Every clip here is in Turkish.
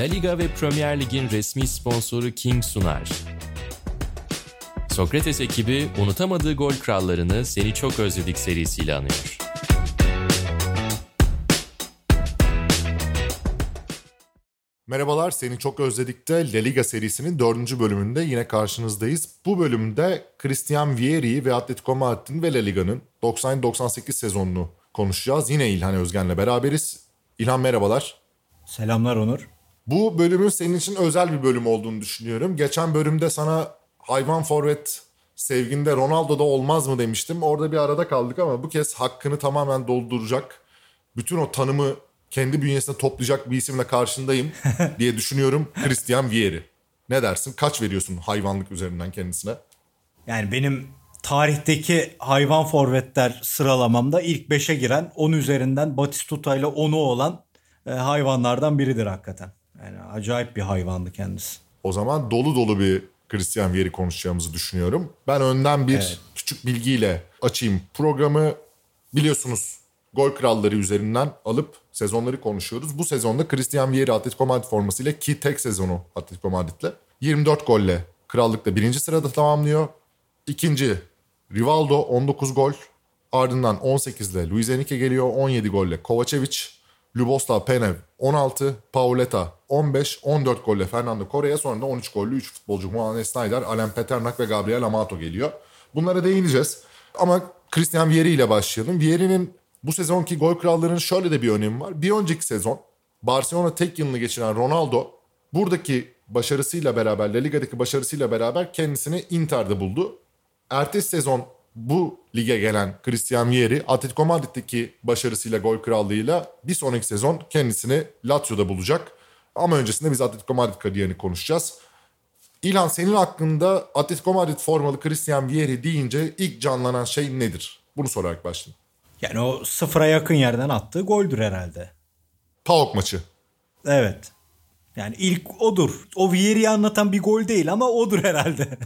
La Liga ve Premier Lig'in resmi sponsoru King sunar. Sokrates ekibi unutamadığı gol krallarını Seni Çok Özledik serisiyle anıyor. Merhabalar, Seni Çok Özledik'te La Liga serisinin dördüncü bölümünde yine karşınızdayız. Bu bölümde Christian Vieri ve Atletico Madrid'in ve La Liga'nın 90-98 sezonunu konuşacağız. Yine İlhan Özgen'le beraberiz. İlhan merhabalar. Selamlar Onur. Bu bölümün senin için özel bir bölüm olduğunu düşünüyorum. Geçen bölümde sana hayvan forvet sevginde Ronaldo'da olmaz mı demiştim. Orada bir arada kaldık ama bu kez hakkını tamamen dolduracak. Bütün o tanımı kendi bünyesine toplayacak bir isimle karşındayım diye düşünüyorum. Christian Vieri. Ne dersin? Kaç veriyorsun hayvanlık üzerinden kendisine? Yani benim tarihteki hayvan forvetler sıralamamda ilk 5'e giren 10 üzerinden Batistuta ile 10'u olan e, hayvanlardan biridir hakikaten. Yani acayip bir hayvandı kendisi. O zaman dolu dolu bir Christian Vieri konuşacağımızı düşünüyorum. Ben önden bir Evet. küçük bilgiyle açayım programı. Biliyorsunuz gol kralları üzerinden alıp sezonları konuşuyoruz. Bu sezonda Christian Vieri Atletico Madrid formasıyla ki tek sezonu Atletico Madrid'le 24 golle krallıkta birinci sırada tamamlıyor. İkinci Rivaldo 19 gol. Ardından 18 ile Luis Enrique geliyor 17 golle Kovacevic. Luboslav Penev 16, Pauleta 15, 14 golle Fernando Correa sonra da 13 gollü 3 futbolcu Juan Snyder, Alan Peternak ve Gabriel Amato geliyor. Bunlara değineceğiz. Ama Christian Vieri ile başlayalım. Vieri'nin bu sezonki gol krallığının şöyle de bir önemi var. Bir önceki sezon Barcelona tek yılını geçiren Ronaldo buradaki başarısıyla beraber, La Liga'daki başarısıyla beraber kendisini Inter'de buldu. Ertesi sezon bu lige gelen Christian Vieri Atletico Madrid'deki başarısıyla gol krallığıyla bir sonraki sezon kendisini Lazio'da bulacak. Ama öncesinde biz Atletico Madrid kariyerini konuşacağız. İlhan senin aklında Atletico Madrid formalı Christian Vieri deyince ilk canlanan şey nedir? Bunu sorarak başlayayım. Yani o sıfıra yakın yerden attığı goldür herhalde. PAOK maçı. Evet. Yani ilk odur. O Vieri'yi anlatan bir gol değil ama odur herhalde.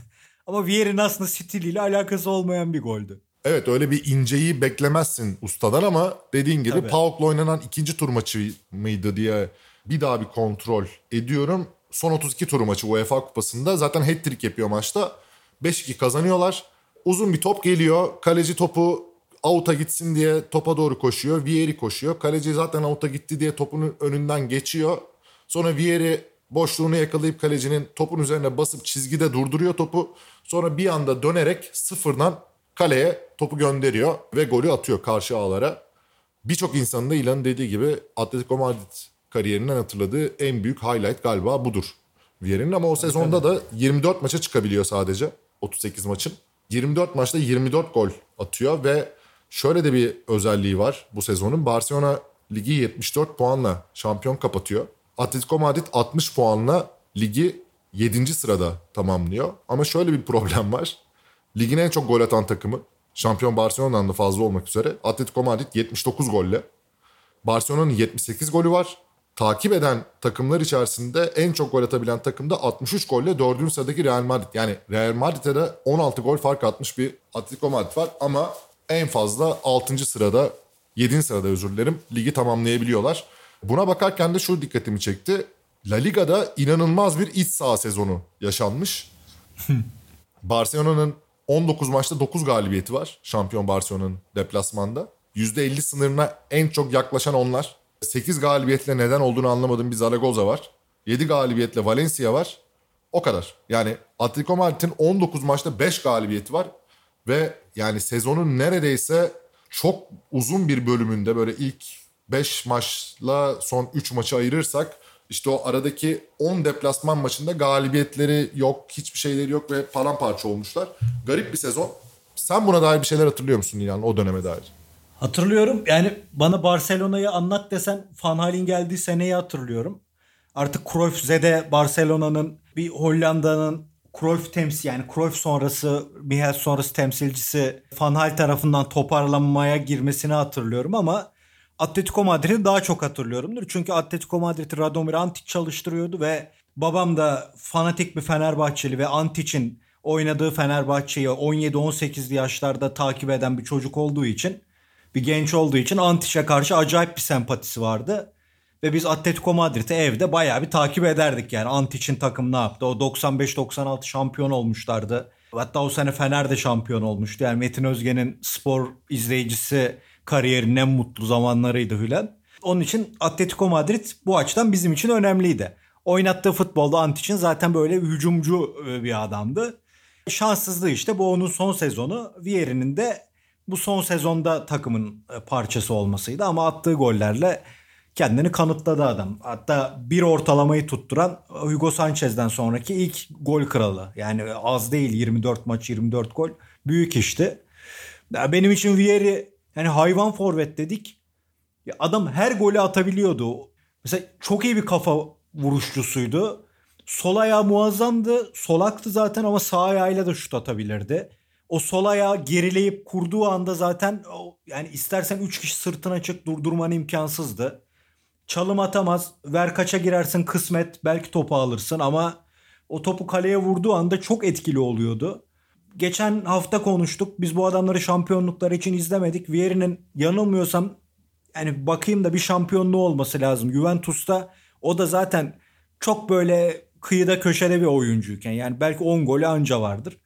ama Vieri'nin aslında stiliyle alakası olmayan bir goldü. Evet öyle bir inceyi beklemezsin ustadan ama dediğin gibi Tabii. PAOK'la oynanan ikinci tur maçı mıydı diye bir daha bir kontrol ediyorum. Son 32 tur maçı UEFA kupasında zaten hat-trick yapıyor maçta. 5-2 kazanıyorlar. Uzun bir top geliyor. Kaleci topu out'a gitsin diye topa doğru koşuyor. Vieri koşuyor. Kaleci zaten out'a gitti diye topun önünden geçiyor. Sonra Vieri boşluğunu yakalayıp kalecinin topun üzerine basıp çizgide durduruyor topu. Sonra bir anda dönerek sıfırdan kaleye topu gönderiyor ve golü atıyor karşı ağlara. Birçok insanın da İlan'ın dediği gibi Atletico Madrid kariyerinden hatırladığı en büyük highlight galiba budur. Vieri'nin ama o sezonda da 24 maça çıkabiliyor sadece 38 maçın. 24 maçta 24 gol atıyor ve şöyle de bir özelliği var bu sezonun. Barcelona ligi 74 puanla şampiyon kapatıyor. Atletico Madrid 60 puanla ligi 7. sırada tamamlıyor. Ama şöyle bir problem var. Ligin en çok gol atan takımı şampiyon Barcelona'dan da fazla olmak üzere Atletico Madrid 79 golle. Barcelona'nın 78 golü var. Takip eden takımlar içerisinde en çok gol atabilen takım da 63 golle 4. sıradaki Real Madrid. Yani Real Madrid'e de 16 gol fark atmış bir Atletico Madrid var ama en fazla 6. sırada 7. sırada özür dilerim ligi tamamlayabiliyorlar. Buna bakarken de şu dikkatimi çekti. La Liga'da inanılmaz bir iç saha sezonu yaşanmış. Barcelona'nın 19 maçta 9 galibiyeti var. Şampiyon Barcelona'nın deplasmanda. %50 sınırına en çok yaklaşan onlar. 8 galibiyetle neden olduğunu anlamadığım bir Zaragoza var. 7 galibiyetle Valencia var. O kadar. Yani Atletico Madrid'in 19 maçta 5 galibiyeti var. Ve yani sezonun neredeyse çok uzun bir bölümünde böyle ilk 5 maçla son 3 maçı ayırırsak işte o aradaki 10 deplasman maçında galibiyetleri yok, hiçbir şeyleri yok ve paramparça olmuşlar. Garip bir sezon. Sen buna dair bir şeyler hatırlıyor musun İlhan o döneme dair? Hatırlıyorum. Yani bana Barcelona'yı anlat desen Van geldiği seneyi hatırlıyorum. Artık Cruyff Zede Barcelona'nın bir Hollanda'nın Cruyff temsil yani Cruyff sonrası Michel sonrası temsilcisi Van tarafından toparlanmaya girmesini hatırlıyorum ama Atletico Madrid'i daha çok hatırlıyorumdur. Çünkü Atletico Madrid Radomir Antic çalıştırıyordu ve babam da fanatik bir Fenerbahçeli ve Antic'in oynadığı Fenerbahçe'yi 17-18'li yaşlarda takip eden bir çocuk olduğu için bir genç olduğu için Antic'e karşı acayip bir sempatisi vardı. Ve biz Atletico Madrid'i evde bayağı bir takip ederdik yani. Antic'in takım ne yaptı? O 95-96 şampiyon olmuşlardı. Hatta o sene Fener de şampiyon olmuştu. Yani Metin Özge'nin spor izleyicisi kariyerinin en mutlu zamanlarıydı filan. Onun için Atletico Madrid bu açıdan bizim için önemliydi. Oynattığı futbolda Antic'in zaten böyle hücumcu e, bir adamdı. Şanssızlığı işte bu onun son sezonu. Vieri'nin de bu son sezonda takımın e, parçası olmasıydı ama attığı gollerle kendini kanıtladı adam. Hatta bir ortalamayı tutturan Hugo Sanchez'den sonraki ilk gol kralı. Yani az değil 24 maç 24 gol. Büyük işti. Benim için Vieri yani hayvan forvet dedik. Ya adam her golü atabiliyordu. Mesela çok iyi bir kafa vuruşçusuydu. Sol ayağı muazzamdı. Solaktı zaten ama sağ ayağıyla da şut atabilirdi. O sol ayağı gerileyip kurduğu anda zaten yani istersen 3 kişi sırtına çık durdurman imkansızdı. Çalım atamaz. Ver kaça girersin kısmet. Belki topu alırsın ama o topu kaleye vurduğu anda çok etkili oluyordu. Geçen hafta konuştuk. Biz bu adamları şampiyonluklar için izlemedik. Vieri'nin yanılmıyorsam yani bakayım da bir şampiyonluğu olması lazım. Juventus'ta o da zaten çok böyle kıyıda köşede bir oyuncuyken yani belki 10 golü anca vardır.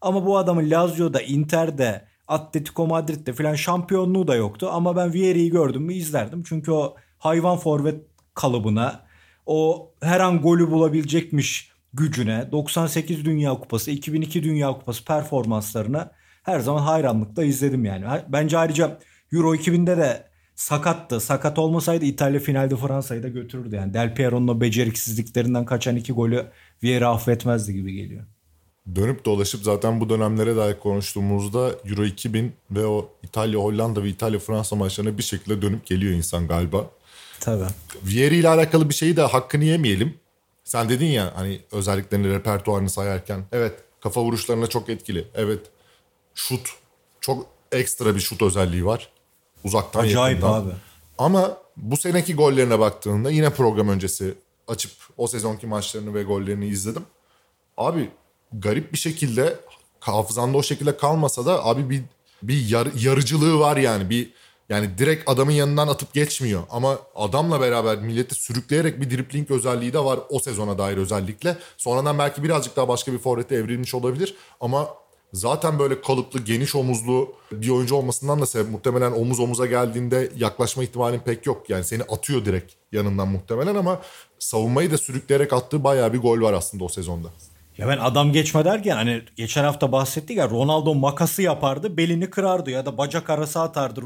Ama bu adamın Lazio'da, Inter'de, Atletico Madrid'de falan şampiyonluğu da yoktu. Ama ben Vieri'yi gördüm mü izlerdim. Çünkü o hayvan forvet kalıbına, o her an golü bulabilecekmiş gücüne, 98 Dünya Kupası, 2002 Dünya Kupası performanslarına her zaman hayranlıkla izledim yani. Bence ayrıca Euro 2000'de de sakattı. Sakat olmasaydı İtalya finalde Fransa'yı da götürürdü. Yani Del Piero'nun o beceriksizliklerinden kaçan iki golü Vieira affetmezdi gibi geliyor. Dönüp dolaşıp zaten bu dönemlere dair konuştuğumuzda Euro 2000 ve o İtalya Hollanda ve İtalya Fransa maçlarına bir şekilde dönüp geliyor insan galiba. Tabii. Vieri ile alakalı bir şeyi de hakkını yemeyelim. Sen dedin ya hani özelliklerini repertuarını sayarken. Evet kafa vuruşlarına çok etkili. Evet şut çok ekstra bir şut özelliği var. Uzaktan Acayip yakından. abi. Ama bu seneki gollerine baktığında yine program öncesi açıp o sezonki maçlarını ve gollerini izledim. Abi garip bir şekilde hafızanda o şekilde kalmasa da abi bir bir yar, yarıcılığı var yani. Bir yani direkt adamın yanından atıp geçmiyor. Ama adamla beraber milleti sürükleyerek bir dripling özelliği de var o sezona dair özellikle. Sonradan belki birazcık daha başka bir forvete evrilmiş olabilir. Ama zaten böyle kalıplı, geniş omuzlu bir oyuncu olmasından da sebep muhtemelen omuz omuza geldiğinde yaklaşma ihtimalin pek yok. Yani seni atıyor direkt yanından muhtemelen ama savunmayı da sürükleyerek attığı bayağı bir gol var aslında o sezonda. Ya ben adam geçme derken hani geçen hafta bahsettik ya Ronaldo makası yapardı belini kırardı ya da bacak arası atardı.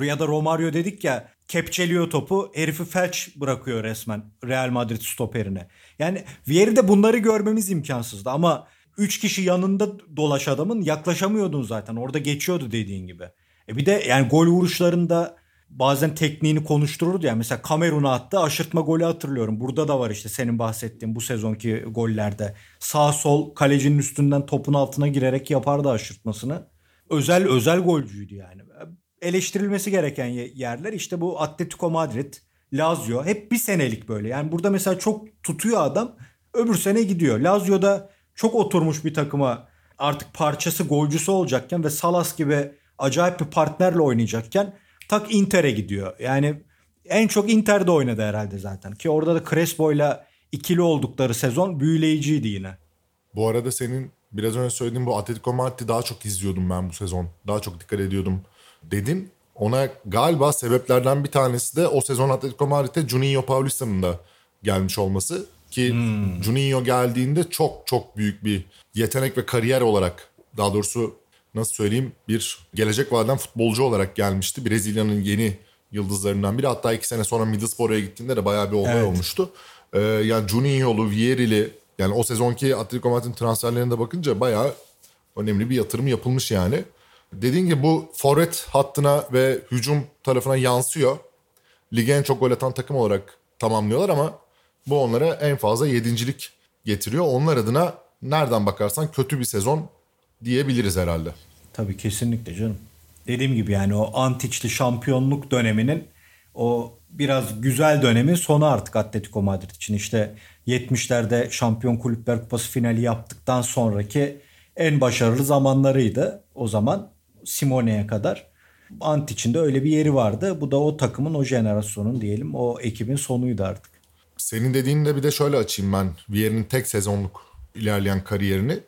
Ya da Romario dedik ya kepçeliyor topu herifi felç bırakıyor resmen Real Madrid stoperine. Yani Vieri'de bunları görmemiz imkansızdı ama 3 kişi yanında dolaş adamın yaklaşamıyordun zaten. Orada geçiyordu dediğin gibi. E bir de yani gol vuruşlarında bazen tekniğini konuştururdu ya. Mesela Kamerun'a attı aşırtma golü hatırlıyorum. Burada da var işte senin bahsettiğin bu sezonki gollerde. Sağ sol kalecinin üstünden topun altına girerek yapardı aşırtmasını. Özel özel golcüydü yani. Eleştirilmesi gereken yerler işte bu Atletico Madrid, Lazio hep bir senelik böyle. Yani burada mesela çok tutuyor adam öbür sene gidiyor. Lazio'da çok oturmuş bir takıma artık parçası golcüsü olacakken ve Salas gibi acayip bir partnerle oynayacakken tak Inter'e gidiyor. Yani en çok Inter'de oynadı herhalde zaten. Ki orada da Crespo'yla ikili oldukları sezon büyüleyiciydi yine. Bu arada senin biraz önce söylediğin bu Atletico Madrid'i daha çok izliyordum ben bu sezon. Daha çok dikkat ediyordum dedin. Ona galiba sebeplerden bir tanesi de o sezon Atletico Madrid'e Juninho Paulista'nın da gelmiş olması. Ki hmm. Juninho geldiğinde çok çok büyük bir yetenek ve kariyer olarak daha doğrusu nasıl söyleyeyim bir gelecek vaden futbolcu olarak gelmişti. Brezilya'nın yeni yıldızlarından biri. Hatta iki sene sonra Middlesbrough'a gittiğinde de bayağı bir olay evet. olmuştu. Ee, yani Juninho'lu, Vieri'li yani o sezonki Atletico Madrid'in transferlerine de bakınca bayağı önemli bir yatırım yapılmış yani. Dediğim gibi bu forvet hattına ve hücum tarafına yansıyor. Lige en çok gol atan takım olarak tamamlıyorlar ama bu onlara en fazla yedincilik getiriyor. Onlar adına nereden bakarsan kötü bir sezon diyebiliriz herhalde. Tabii kesinlikle canım. Dediğim gibi yani o antiçli şampiyonluk döneminin o biraz güzel dönemin sonu artık Atletico Madrid için. işte 70'lerde Şampiyon Kulüpler Kupası finali yaptıktan sonraki en başarılı zamanlarıydı o zaman Simone'ye kadar. Ant içinde öyle bir yeri vardı. Bu da o takımın o jenerasyonun diyelim o ekibin sonuydu artık. Senin dediğinde bir de şöyle açayım ben. Vier'in tek sezonluk ilerleyen kariyerini.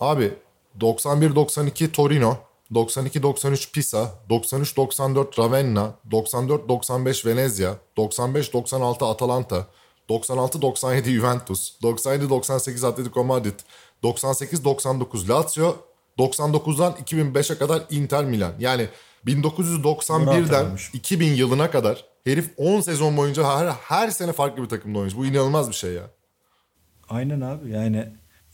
Abi 91-92 Torino, 92-93 Pisa, 93-94 Ravenna, 94-95 Venezia, 95-96 Atalanta, 96-97 Juventus, 97-98 Atletico Madrid, 98-99 Lazio, 99'dan 2005'e kadar Inter Milan. Yani 1991'den 2000 yılına kadar herif 10 sezon boyunca her, her sene farklı bir takımda oynamış. Bu inanılmaz bir şey ya. Aynen abi yani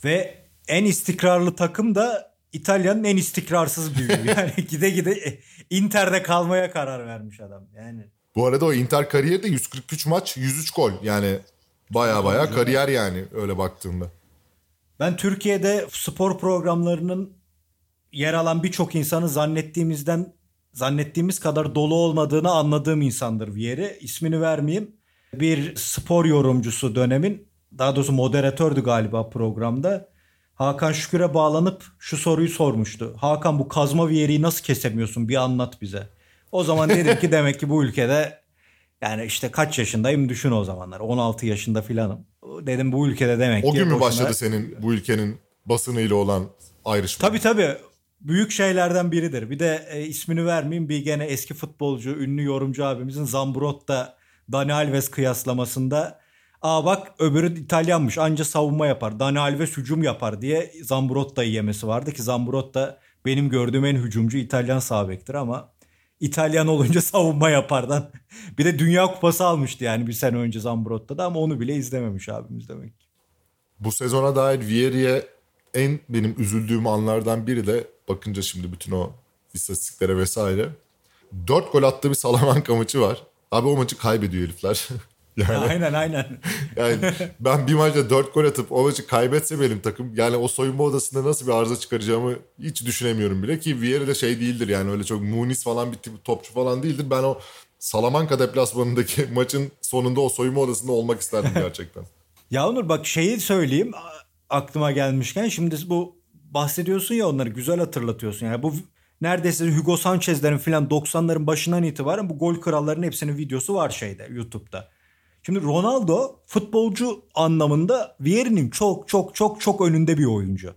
ve en istikrarlı takım da İtalya'nın en istikrarsız büyüğü. Yani gide gide Inter'de kalmaya karar vermiş adam. Yani Bu arada o Inter kariyeri de 143 maç 103 gol. Yani baya baya kariyer yani öyle baktığında. ben Türkiye'de spor programlarının yer alan birçok insanı zannettiğimizden zannettiğimiz kadar dolu olmadığını anladığım insandır Vieri. İsmini vermeyeyim. Bir spor yorumcusu dönemin daha doğrusu moderatördü galiba programda. Hakan Şükür'e bağlanıp şu soruyu sormuştu. Hakan bu kazma Vieri'yi nasıl kesemiyorsun bir anlat bize. O zaman dedim ki demek ki bu ülkede yani işte kaç yaşındayım düşün o zamanlar. 16 yaşında filanım. Dedim bu ülkede demek O ki gün mü başladı senin bu ülkenin basınıyla olan ayrışma? Tabii tabii. Büyük şeylerden biridir. Bir de e, ismini vermeyeyim bir gene eski futbolcu, ünlü yorumcu abimizin Zambrotta Dani Alves kıyaslamasında Aa bak öbürü İtalyanmış anca savunma yapar. Dani Alves hücum yapar diye Zambrotta'yı yemesi vardı ki Zambrotta benim gördüğüm en hücumcu İtalyan sağ bektir ama İtalyan olunca savunma yapardan. bir de Dünya Kupası almıştı yani bir sene önce Zambrotta'da ama onu bile izlememiş abimiz demek ki. Bu sezona dair Vieri'ye en benim üzüldüğüm anlardan biri de bakınca şimdi bütün o istatistiklere vesaire. 4 gol attığı bir Salamanca maçı var. Abi o maçı kaybediyor herifler. yani, Aynen aynen. yani ben bir maçta 4 gol atıp o maçı kaybetse benim takım yani o soyunma odasında nasıl bir arıza çıkaracağımı hiç düşünemiyorum bile ki Vieri de şey değildir yani öyle çok munis falan bir tip topçu falan değildir. Ben o Salamanca deplasmanındaki maçın sonunda o soyunma odasında olmak isterdim gerçekten. Ya Onur bak şeyi söyleyeyim aklıma gelmişken şimdi bu bahsediyorsun ya onları güzel hatırlatıyorsun. Yani bu neredeyse Hugo Sanchez'lerin filan 90'ların başından itibaren bu gol krallarının hepsinin videosu var şeyde YouTube'da. Şimdi Ronaldo futbolcu anlamında Vieri'nin çok çok çok çok önünde bir oyuncu.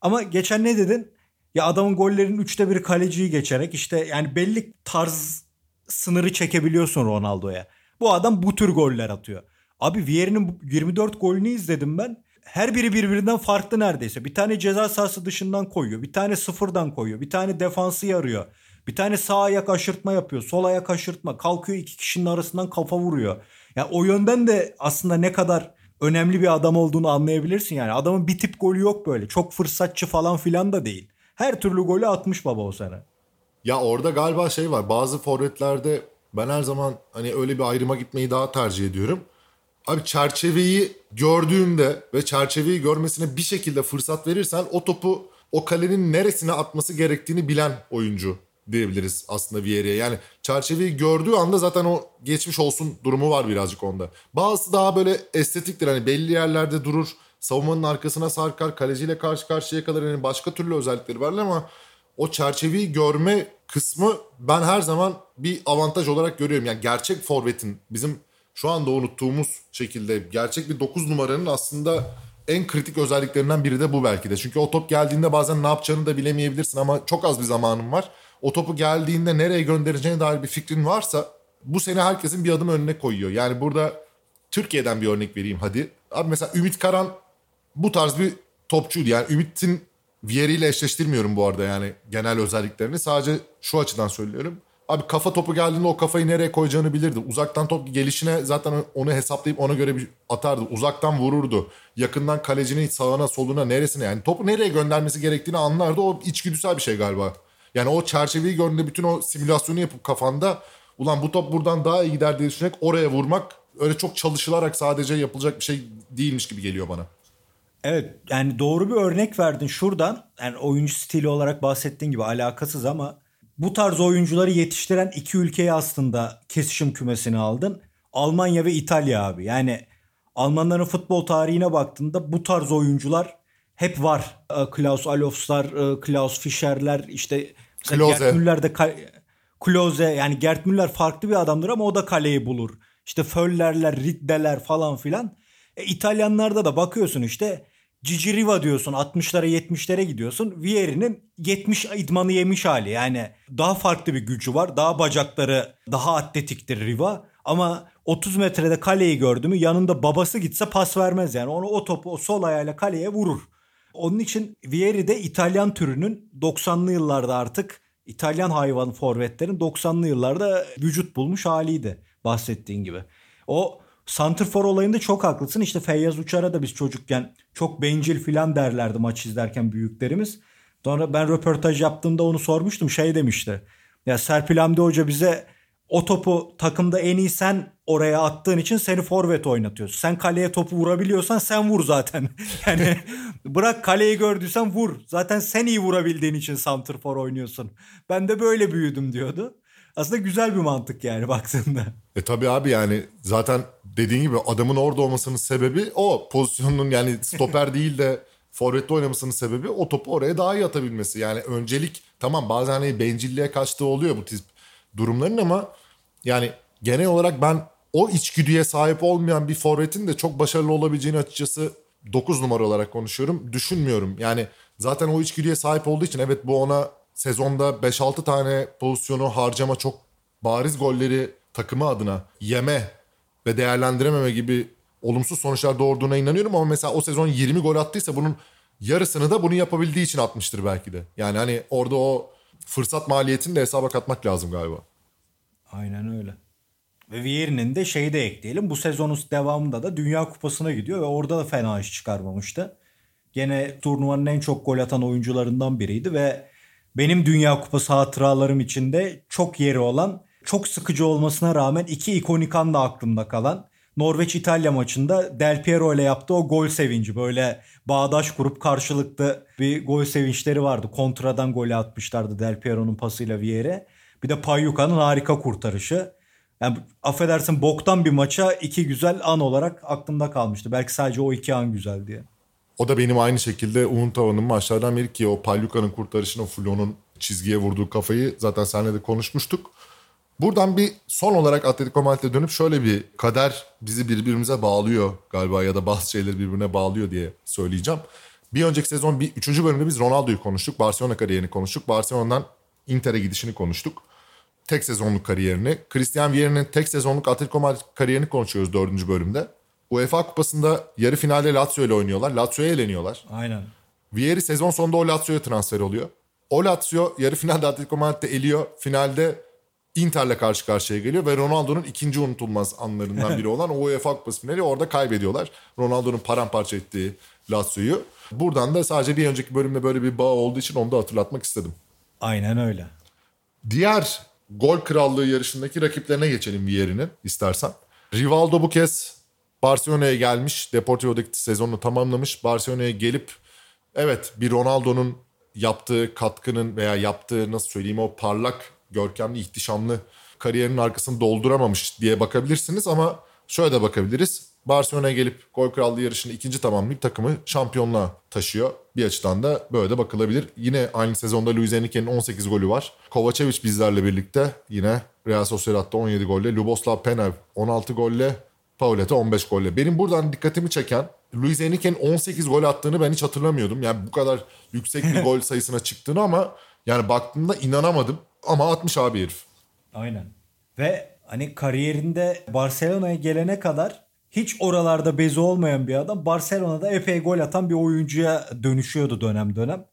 Ama geçen ne dedin? Ya adamın gollerinin üçte biri kaleciyi geçerek işte yani belli tarz sınırı çekebiliyorsun Ronaldo'ya. Bu adam bu tür goller atıyor. Abi Vieri'nin bu 24 golünü izledim ben. Her biri birbirinden farklı neredeyse. Bir tane ceza sahası dışından koyuyor. Bir tane sıfırdan koyuyor. Bir tane defansı yarıyor. Bir tane sağ ayak aşırtma yapıyor. Sol ayak aşırtma. Kalkıyor iki kişinin arasından kafa vuruyor. Ya o yönden de aslında ne kadar önemli bir adam olduğunu anlayabilirsin yani. Adamın bir tip golü yok böyle. Çok fırsatçı falan filan da değil. Her türlü golü atmış baba o sene. Ya orada galiba şey var. Bazı forvetlerde ben her zaman hani öyle bir ayrıma gitmeyi daha tercih ediyorum. Abi çerçeveyi gördüğünde ve çerçeveyi görmesine bir şekilde fırsat verirsen o topu o kalenin neresine atması gerektiğini bilen oyuncu diyebiliriz aslında Vieri'ye. Yani çerçeveyi gördüğü anda zaten o geçmiş olsun durumu var birazcık onda. Bazısı daha böyle estetiktir hani belli yerlerde durur. Savunmanın arkasına sarkar, kaleciyle karşı karşıya kalır. Yani başka türlü özellikleri var ama o çerçeveyi görme kısmı ben her zaman bir avantaj olarak görüyorum. Yani gerçek forvetin bizim şu anda unuttuğumuz şekilde gerçek bir 9 numaranın aslında en kritik özelliklerinden biri de bu belki de. Çünkü o top geldiğinde bazen ne yapacağını da bilemeyebilirsin ama çok az bir zamanın var. O topu geldiğinde nereye göndereceğine dair bir fikrin varsa bu seni herkesin bir adım önüne koyuyor. Yani burada Türkiye'den bir örnek vereyim hadi. Abi mesela Ümit Karan bu tarz bir topçuydu. Yani Ümit'in Vieri ile eşleştirmiyorum bu arada yani genel özelliklerini. Sadece şu açıdan söylüyorum. Abi kafa topu geldiğinde o kafayı nereye koyacağını bilirdi. Uzaktan top gelişine zaten onu hesaplayıp ona göre bir atardı. Uzaktan vururdu. Yakından kalecinin sağına soluna neresine yani topu nereye göndermesi gerektiğini anlardı. O içgüdüsel bir şey galiba. Yani o çerçeveyi gördüğünde bütün o simülasyonu yapıp kafanda ulan bu top buradan daha iyi gider diye düşünerek oraya vurmak öyle çok çalışılarak sadece yapılacak bir şey değilmiş gibi geliyor bana. Evet yani doğru bir örnek verdin şuradan. Yani oyuncu stili olarak bahsettiğin gibi alakasız ama bu tarz oyuncuları yetiştiren iki ülkeyi aslında kesişim kümesine aldın. Almanya ve İtalya abi. Yani Almanların futbol tarihine baktığında bu tarz oyuncular hep var. Ee, Klaus Allofs'lar, e, Klaus Fischer'ler işte Klose. Gerd kal- Klose yani Gert Müller farklı bir adamdır ama o da kaleyi bulur. İşte Föllerler, Riddeler falan filan. E, İtalyanlarda da bakıyorsun işte Cici Riva diyorsun 60'lara 70'lere gidiyorsun. Vieri'nin 70 idmanı yemiş hali. Yani daha farklı bir gücü var. Daha bacakları daha atletiktir Riva. Ama 30 metrede kaleyi gördü mü yanında babası gitse pas vermez yani. Onu o topu o sol ayağıyla kaleye vurur. Onun için Vieri de İtalyan türünün 90'lı yıllarda artık İtalyan hayvan forvetlerin 90'lı yıllarda vücut bulmuş haliydi bahsettiğin gibi. O Santrfor olayında çok haklısın. İşte Feyyaz Uçar'a da biz çocukken çok bencil filan derlerdi maç izlerken büyüklerimiz. Sonra ben röportaj yaptığımda onu sormuştum. Şey demişti. Ya Serpil Hamdi Hoca bize o topu takımda en iyi sen oraya attığın için seni forvet oynatıyorsun. Sen kaleye topu vurabiliyorsan sen vur zaten. yani bırak kaleyi gördüysen vur. Zaten sen iyi vurabildiğin için santrfor oynuyorsun. Ben de böyle büyüdüm diyordu. Aslında güzel bir mantık yani baktığında. E tabi abi yani zaten dediğin gibi adamın orada olmasının sebebi o pozisyonun yani stoper değil de forvette oynamasının sebebi o topu oraya daha iyi atabilmesi. Yani öncelik tamam bazen hani bencilliğe kaçtığı oluyor bu tip durumların ama yani genel olarak ben o içgüdüye sahip olmayan bir forvetin de çok başarılı olabileceğini açıkçası 9 numara olarak konuşuyorum. Düşünmüyorum. Yani zaten o içgüdüye sahip olduğu için evet bu ona sezonda 5-6 tane pozisyonu harcama çok bariz golleri takımı adına yeme ve değerlendirememe gibi olumsuz sonuçlar doğurduğuna inanıyorum ama mesela o sezon 20 gol attıysa bunun yarısını da bunu yapabildiği için atmıştır belki de. Yani hani orada o fırsat maliyetini de hesaba katmak lazım galiba. Aynen öyle. Ve Vieri'nin de şeyi de ekleyelim. Bu sezonun devamında da Dünya Kupası'na gidiyor ve orada da fena iş çıkarmamıştı. Gene turnuvanın en çok gol atan oyuncularından biriydi ve benim Dünya Kupası hatıralarım içinde çok yeri olan, çok sıkıcı olmasına rağmen iki ikonik an da aklımda kalan Norveç-İtalya maçında Del Piero ile yaptığı o gol sevinci. Böyle bağdaş kurup karşılıklı bir gol sevinçleri vardı. Kontradan golü atmışlardı Del Piero'nun pasıyla Vieri. Bir de Payyuka'nın harika kurtarışı. Yani affedersin boktan bir maça iki güzel an olarak aklımda kalmıştı. Belki sadece o iki an güzel diye. O da benim aynı şekilde Untava'nın maçlardan biri ki o Palyuka'nın kurtarışını Fulon'un çizgiye vurduğu kafayı zaten seninle de konuşmuştuk. Buradan bir son olarak Atletico Madrid'e dönüp şöyle bir kader bizi birbirimize bağlıyor galiba ya da bazı şeyleri birbirine bağlıyor diye söyleyeceğim. Bir önceki sezon bir üçüncü bölümde biz Ronaldo'yu konuştuk. Barcelona kariyerini konuştuk. Barcelona'dan Inter'e gidişini konuştuk. Tek sezonluk kariyerini. Christian Vieri'nin tek sezonluk Atletico Madrid kariyerini konuşuyoruz dördüncü bölümde. UEFA Kupası'nda yarı finalde Lazio ile oynuyorlar. Lazio'ya eleniyorlar. Aynen. Vieri sezon sonunda o Lazio'ya transfer oluyor. O Lazio yarı finalde Atletico Madrid'de eliyor. Finalde Inter'le karşı karşıya geliyor ve Ronaldo'nun ikinci unutulmaz anlarından biri olan o UEFA Kupası finali orada kaybediyorlar. Ronaldo'nun paramparça ettiği Lazio'yu. Buradan da sadece bir önceki bölümde böyle bir bağ olduğu için onu da hatırlatmak istedim. Aynen öyle. Diğer gol krallığı yarışındaki rakiplerine geçelim Vieri'nin istersen. Rivaldo bu kez Barcelona'ya gelmiş. Deportivo'daki sezonunu tamamlamış. Barcelona'ya gelip evet bir Ronaldo'nun yaptığı katkının veya yaptığı nasıl söyleyeyim o parlak, görkemli, ihtişamlı kariyerinin arkasını dolduramamış diye bakabilirsiniz ama şöyle de bakabiliriz. Barcelona'ya gelip gol krallığı yarışını ikinci tamamlayıp takımı şampiyonluğa taşıyor. Bir açıdan da böyle de bakılabilir. Yine aynı sezonda Luis Enrique'nin 18 golü var. Kovacevic bizlerle birlikte yine Real Sociedad'da 17 golle. Luboslav Penev 16 golle. Pauleta 15 golle. Benim buradan dikkatimi çeken Luis Enrique'nin 18 gol attığını ben hiç hatırlamıyordum. Yani bu kadar yüksek bir gol sayısına çıktığını ama yani baktığımda inanamadım. Ama atmış abi herif. Aynen. Ve hani kariyerinde Barcelona'ya gelene kadar hiç oralarda bezi olmayan bir adam Barcelona'da epey gol atan bir oyuncuya dönüşüyordu dönem dönem.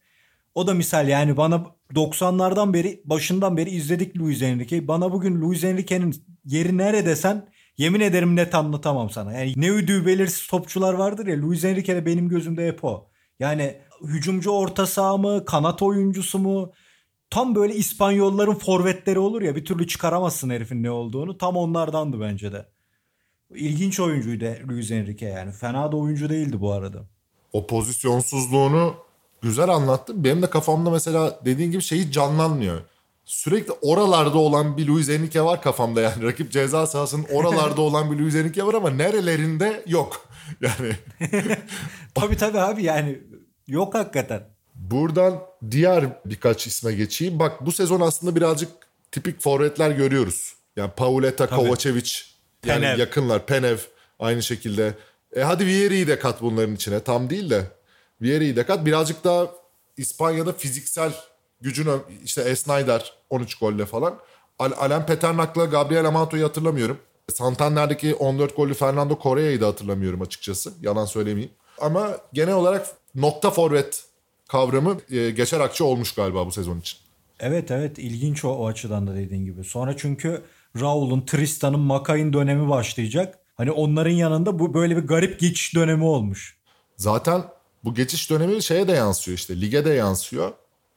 O da misal yani bana 90'lardan beri başından beri izledik Luis Enrique'yi. Bana bugün Luis Enrique'nin yeri nerede desen yemin ederim net anlatamam sana. Yani ne üdüğü belirsiz topçular vardır ya Luis Enrique de benim gözümde hep o. Yani hücumcu orta saha mı, kanat oyuncusu mu? Tam böyle İspanyolların forvetleri olur ya bir türlü çıkaramazsın herifin ne olduğunu. Tam onlardandı bence de. İlginç oyuncuydu Luis Enrique yani. Fena da oyuncu değildi bu arada. O pozisyonsuzluğunu güzel anlattın. Benim de kafamda mesela dediğin gibi şeyi canlanmıyor. Sürekli oralarda olan bir Luis Enrique var kafamda yani. Rakip ceza sahasının oralarda olan bir Luis Enrique var ama nerelerinde yok. Yani tabii tabii abi yani yok hakikaten. Buradan diğer birkaç isme geçeyim. Bak bu sezon aslında birazcık tipik forvetler görüyoruz. Yani Pauleta, Tabii. Kovacevic yani Penev. yakınlar. Penev aynı şekilde. E hadi Vieri'yi de kat bunların içine. Tam değil de. Vieri'yi de kat. Birazcık daha İspanya'da fiziksel gücün ö- işte Esnayder 13 golle falan. Al- Alain Peternak'la Gabriel Amato'yu hatırlamıyorum. Santander'deki 14 gollü Fernando Correa'yı da hatırlamıyorum açıkçası. Yalan söylemeyeyim. Ama genel olarak nokta forvet kavramı e, geçer akçe olmuş galiba bu sezon için. Evet evet ilginç o, o açıdan da dediğin gibi. Sonra çünkü Raul'un, Tristan'ın, Makay'ın dönemi başlayacak. Hani onların yanında bu böyle bir garip geçiş dönemi olmuş. Zaten bu geçiş dönemi şeye de yansıyor işte lige de yansıyor.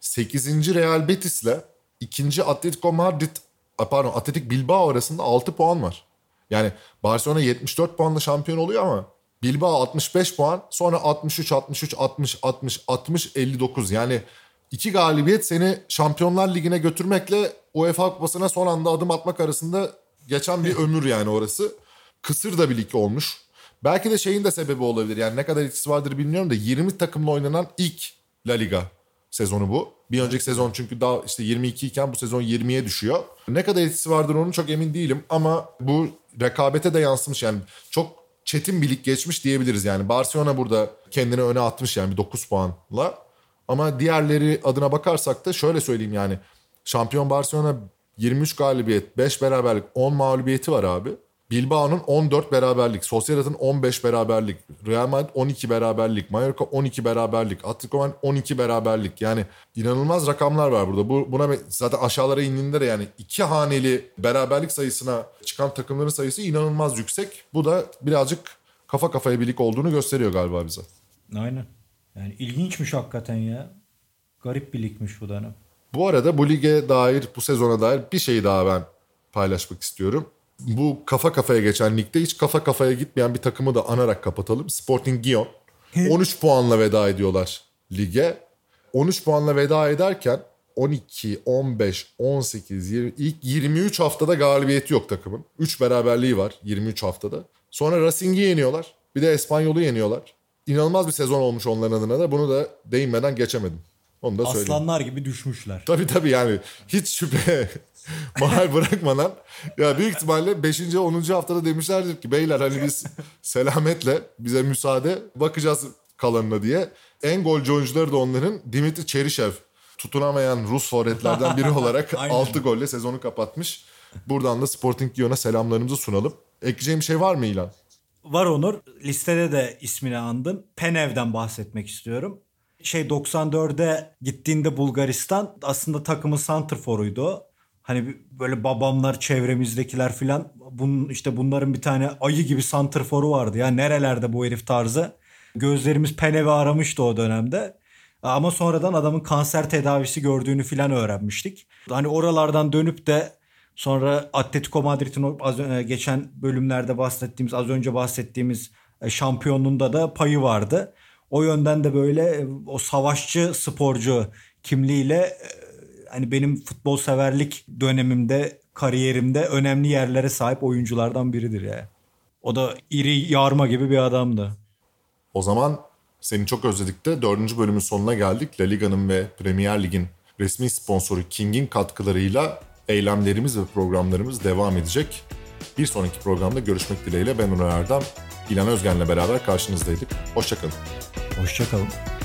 8. Real Betis'le 2. Atletico Madrid pardon Atletik Bilbao arasında 6 puan var. Yani Barcelona 74 puanla şampiyon oluyor ama Bilbao 65 puan sonra 63 63 60 60 60 59 yani iki galibiyet seni Şampiyonlar Ligi'ne götürmekle UEFA Kupası'na son anda adım atmak arasında geçen bir ömür yani orası. Kısır da bir lig olmuş. Belki de şeyin de sebebi olabilir. Yani ne kadar etkisi vardır bilmiyorum da 20 takımla oynanan ilk La Liga sezonu bu. Bir önceki sezon çünkü daha işte 22 iken bu sezon 20'ye düşüyor. Ne kadar etkisi vardır onun çok emin değilim ama bu rekabete de yansımış yani çok çetin bir lig geçmiş diyebiliriz yani. Barcelona burada kendini öne atmış yani bir 9 puanla. Ama diğerleri adına bakarsak da şöyle söyleyeyim yani. Şampiyon Barcelona 23 galibiyet, 5 beraberlik, 10 mağlubiyeti var abi. Bilbao'nun 14 beraberlik, Sociedad'ın 15 beraberlik, Real Madrid 12 beraberlik, Mallorca 12 beraberlik, Atletico Madrid 12 beraberlik. Yani inanılmaz rakamlar var burada. Bu buna zaten aşağılara indiğinde de yani iki haneli beraberlik sayısına çıkan takımların sayısı inanılmaz yüksek. Bu da birazcık kafa kafaya birlik olduğunu gösteriyor galiba bize. Aynen. Yani ilginçmiş hakikaten ya. Garip bir ligmiş bu dönem. Bu arada bu lige dair, bu sezona dair bir şey daha ben paylaşmak istiyorum. Bu kafa kafaya geçen ligde hiç kafa kafaya gitmeyen bir takımı da anarak kapatalım. Sporting Gion. 13 puanla veda ediyorlar lige. 13 puanla veda ederken 12, 15, 18, 20, ilk 23 haftada galibiyeti yok takımın. 3 beraberliği var 23 haftada. Sonra Racing'i yeniyorlar. Bir de Espanyol'u yeniyorlar. İnanılmaz bir sezon olmuş onların adına da. Bunu da değinmeden geçemedim. Onu da söyleyeyim. Aslanlar gibi düşmüşler. Tabii tabii yani hiç şüphe mahal bırakmadan ya büyük ihtimalle 5. 10. haftada demişlerdir ki beyler hani biz selametle bize müsaade bakacağız kalanına diye. En golcü oyuncuları da onların Dimitri Çerişev tutunamayan Rus forvetlerden biri olarak Aynen. 6 golle sezonu kapatmış. Buradan da Sporting Lyon'a selamlarımızı sunalım. Ekleyeceğim şey var mı İlan? Var Onur. Listede de ismini andın. Penev'den bahsetmek istiyorum. Şey 94'e gittiğinde Bulgaristan aslında takımın santrforuydu. Hani böyle babamlar, çevremizdekiler filan bunun işte bunların bir tane ayı gibi santrforu vardı ya nerelerde bu herif tarzı. Gözlerimiz Penev'i aramıştı o dönemde. Ama sonradan adamın kanser tedavisi gördüğünü filan öğrenmiştik. Hani oralardan dönüp de sonra Atletico Madrid'in az ö- geçen bölümlerde bahsettiğimiz az önce bahsettiğimiz e, şampiyonluğunda da payı vardı. O yönden de böyle e, o savaşçı sporcu kimliğiyle e, hani benim futbol severlik dönemimde kariyerimde önemli yerlere sahip oyunculardan biridir ya. O da iri yarma gibi bir adamdı. O zaman seni çok özledik de dördüncü bölümün sonuna geldik. La Liga'nın ve Premier Lig'in resmi sponsoru King'in katkılarıyla eylemlerimiz ve programlarımız devam edecek. Bir sonraki programda görüşmek dileğiyle ben Onur Erdem, İlhan Özgen'le beraber karşınızdaydık. Hoşçakalın. Hoşçakalın.